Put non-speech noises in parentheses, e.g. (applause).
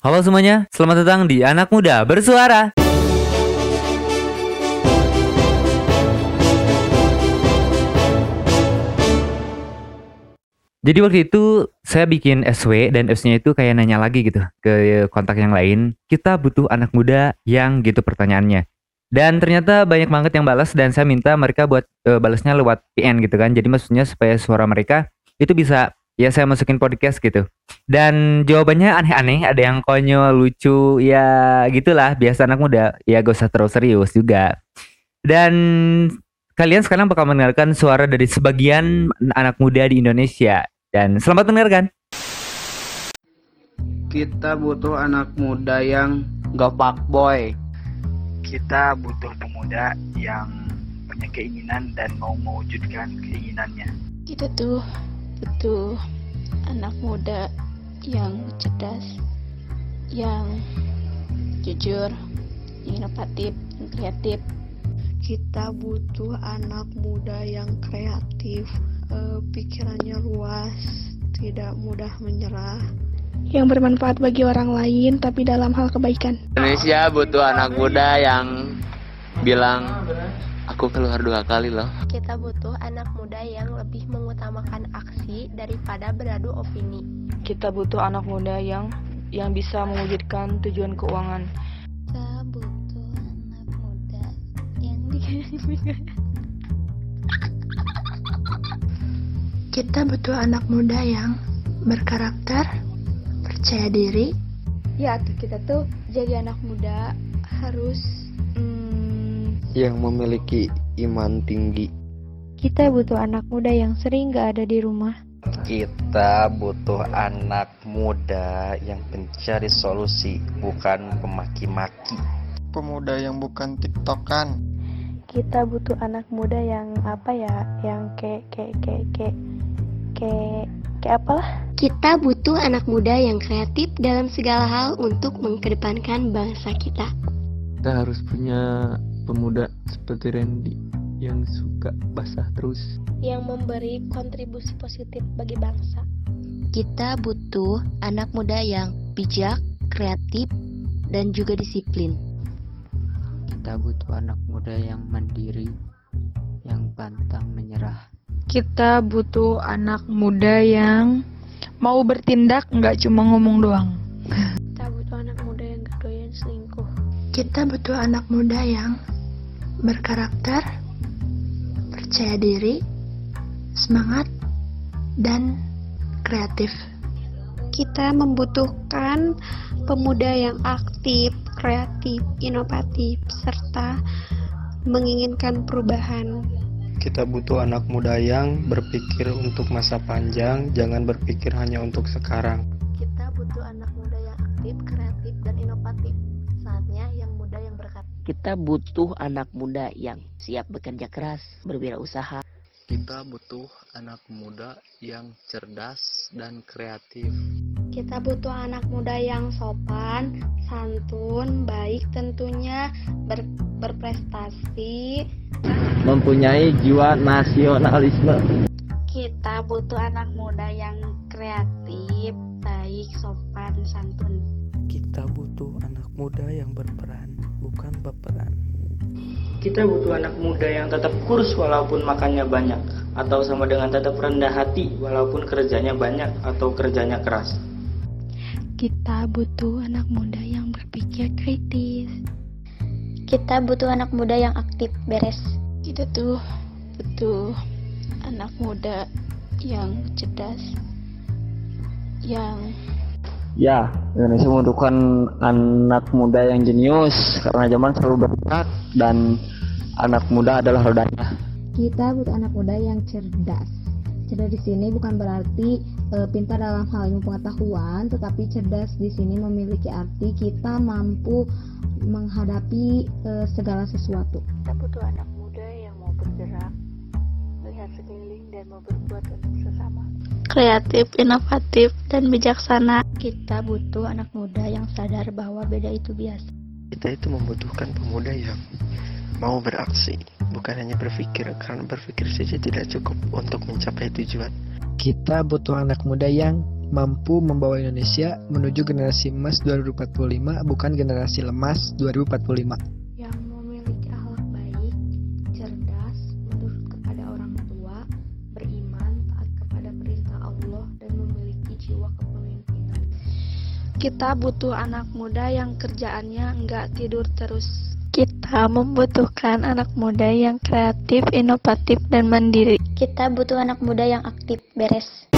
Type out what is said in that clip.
Halo semuanya, selamat datang di Anak Muda Bersuara. Jadi waktu itu saya bikin SW dan SW-nya itu kayak nanya lagi gitu ke kontak yang lain. Kita butuh anak muda yang gitu pertanyaannya. Dan ternyata banyak banget yang balas dan saya minta mereka buat uh, balasnya lewat PN gitu kan. Jadi maksudnya supaya suara mereka itu bisa ya saya masukin podcast gitu. Dan jawabannya aneh-aneh, ada yang konyol, lucu, ya gitulah biasa anak muda. Ya gak usah terlalu serius juga. Dan kalian sekarang bakal mendengarkan suara dari sebagian anak muda di Indonesia. Dan selamat mendengarkan. Kita butuh anak muda yang gak boy. Kita butuh pemuda yang punya keinginan dan mau mewujudkan keinginannya. Kita tuh butuh anak muda yang cerdas, yang jujur, yang inovatif, yang kreatif, kita butuh anak muda yang kreatif, uh, pikirannya luas, tidak mudah menyerah. Yang bermanfaat bagi orang lain, tapi dalam hal kebaikan. Indonesia butuh anak muda yang bilang, aku keluar dua kali loh. Kita butuh anak muda yang lebih mengutamakan aksi daripada beradu opini. Kita butuh anak muda yang yang bisa mewujudkan tujuan keuangan Kita butuh anak muda yang (laughs) berkarakter, percaya diri. Ya, kita tuh jadi anak muda harus yang memiliki iman tinggi. Kita butuh anak muda yang sering gak ada di rumah. Kita butuh anak muda yang pencari solusi, bukan pemaki-maki. Pemuda yang bukan tiktokan kita butuh anak muda yang apa ya yang kayak kayak kayak kayak kayak kayak apalah kita butuh anak muda yang kreatif dalam segala hal untuk mengedepankan bangsa kita kita harus punya pemuda seperti Randy yang suka basah terus yang memberi kontribusi positif bagi bangsa kita butuh anak muda yang bijak kreatif dan juga disiplin kita butuh anak muda yang mandiri, yang pantang menyerah. Kita butuh anak muda yang mau bertindak, nggak cuma ngomong doang. Kita butuh anak muda yang gak doyan selingkuh. Kita butuh anak muda yang berkarakter, percaya diri, semangat, dan kreatif. Kita membutuhkan pemuda yang aktif, kreatif, inovatif, serta menginginkan perubahan. Kita butuh anak muda yang berpikir untuk masa panjang, jangan berpikir hanya untuk sekarang. Kita butuh anak muda yang siap bekerja keras, berwirausaha. Kita butuh anak muda yang cerdas dan kreatif. Kita butuh anak muda yang sopan, santun, baik tentunya, ber, berprestasi, mempunyai jiwa nasionalisme. Kita butuh anak muda yang kreatif, baik, sopan, santun. Kita butuh anak muda yang berperan, bukan berperan. Kita butuh anak muda yang tetap kurus walaupun makannya banyak, atau sama dengan tetap rendah hati walaupun kerjanya banyak atau kerjanya keras. Kita butuh anak muda yang berpikir kritis. Kita butuh anak muda yang aktif, beres. Kita tuh butuh anak muda yang cerdas, yang Ya, Indonesia membutuhkan anak muda yang jenius karena zaman selalu bergerak dan anak muda adalah rodanya. Kita butuh anak muda yang cerdas. Cerdas di sini bukan berarti e, pintar dalam hal ilmu pengetahuan, tetapi cerdas di sini memiliki arti kita mampu menghadapi e, segala sesuatu. Kita butuh anak muda yang mau bergerak, melihat sekeliling dan mau berbuat untuk sesama. Kreatif, inovatif, dan bijaksana. Kita butuh anak muda yang sadar bahwa beda itu biasa. Kita itu membutuhkan pemuda yang mau beraksi, bukan hanya berpikir, karena berpikir saja tidak cukup untuk mencapai tujuan. Kita butuh anak muda yang mampu membawa Indonesia menuju generasi emas 2045 bukan generasi lemas 2045 Kita butuh anak muda yang kerjaannya nggak tidur terus. Kita membutuhkan anak muda yang kreatif, inovatif, dan mandiri. Kita butuh anak muda yang aktif, beres.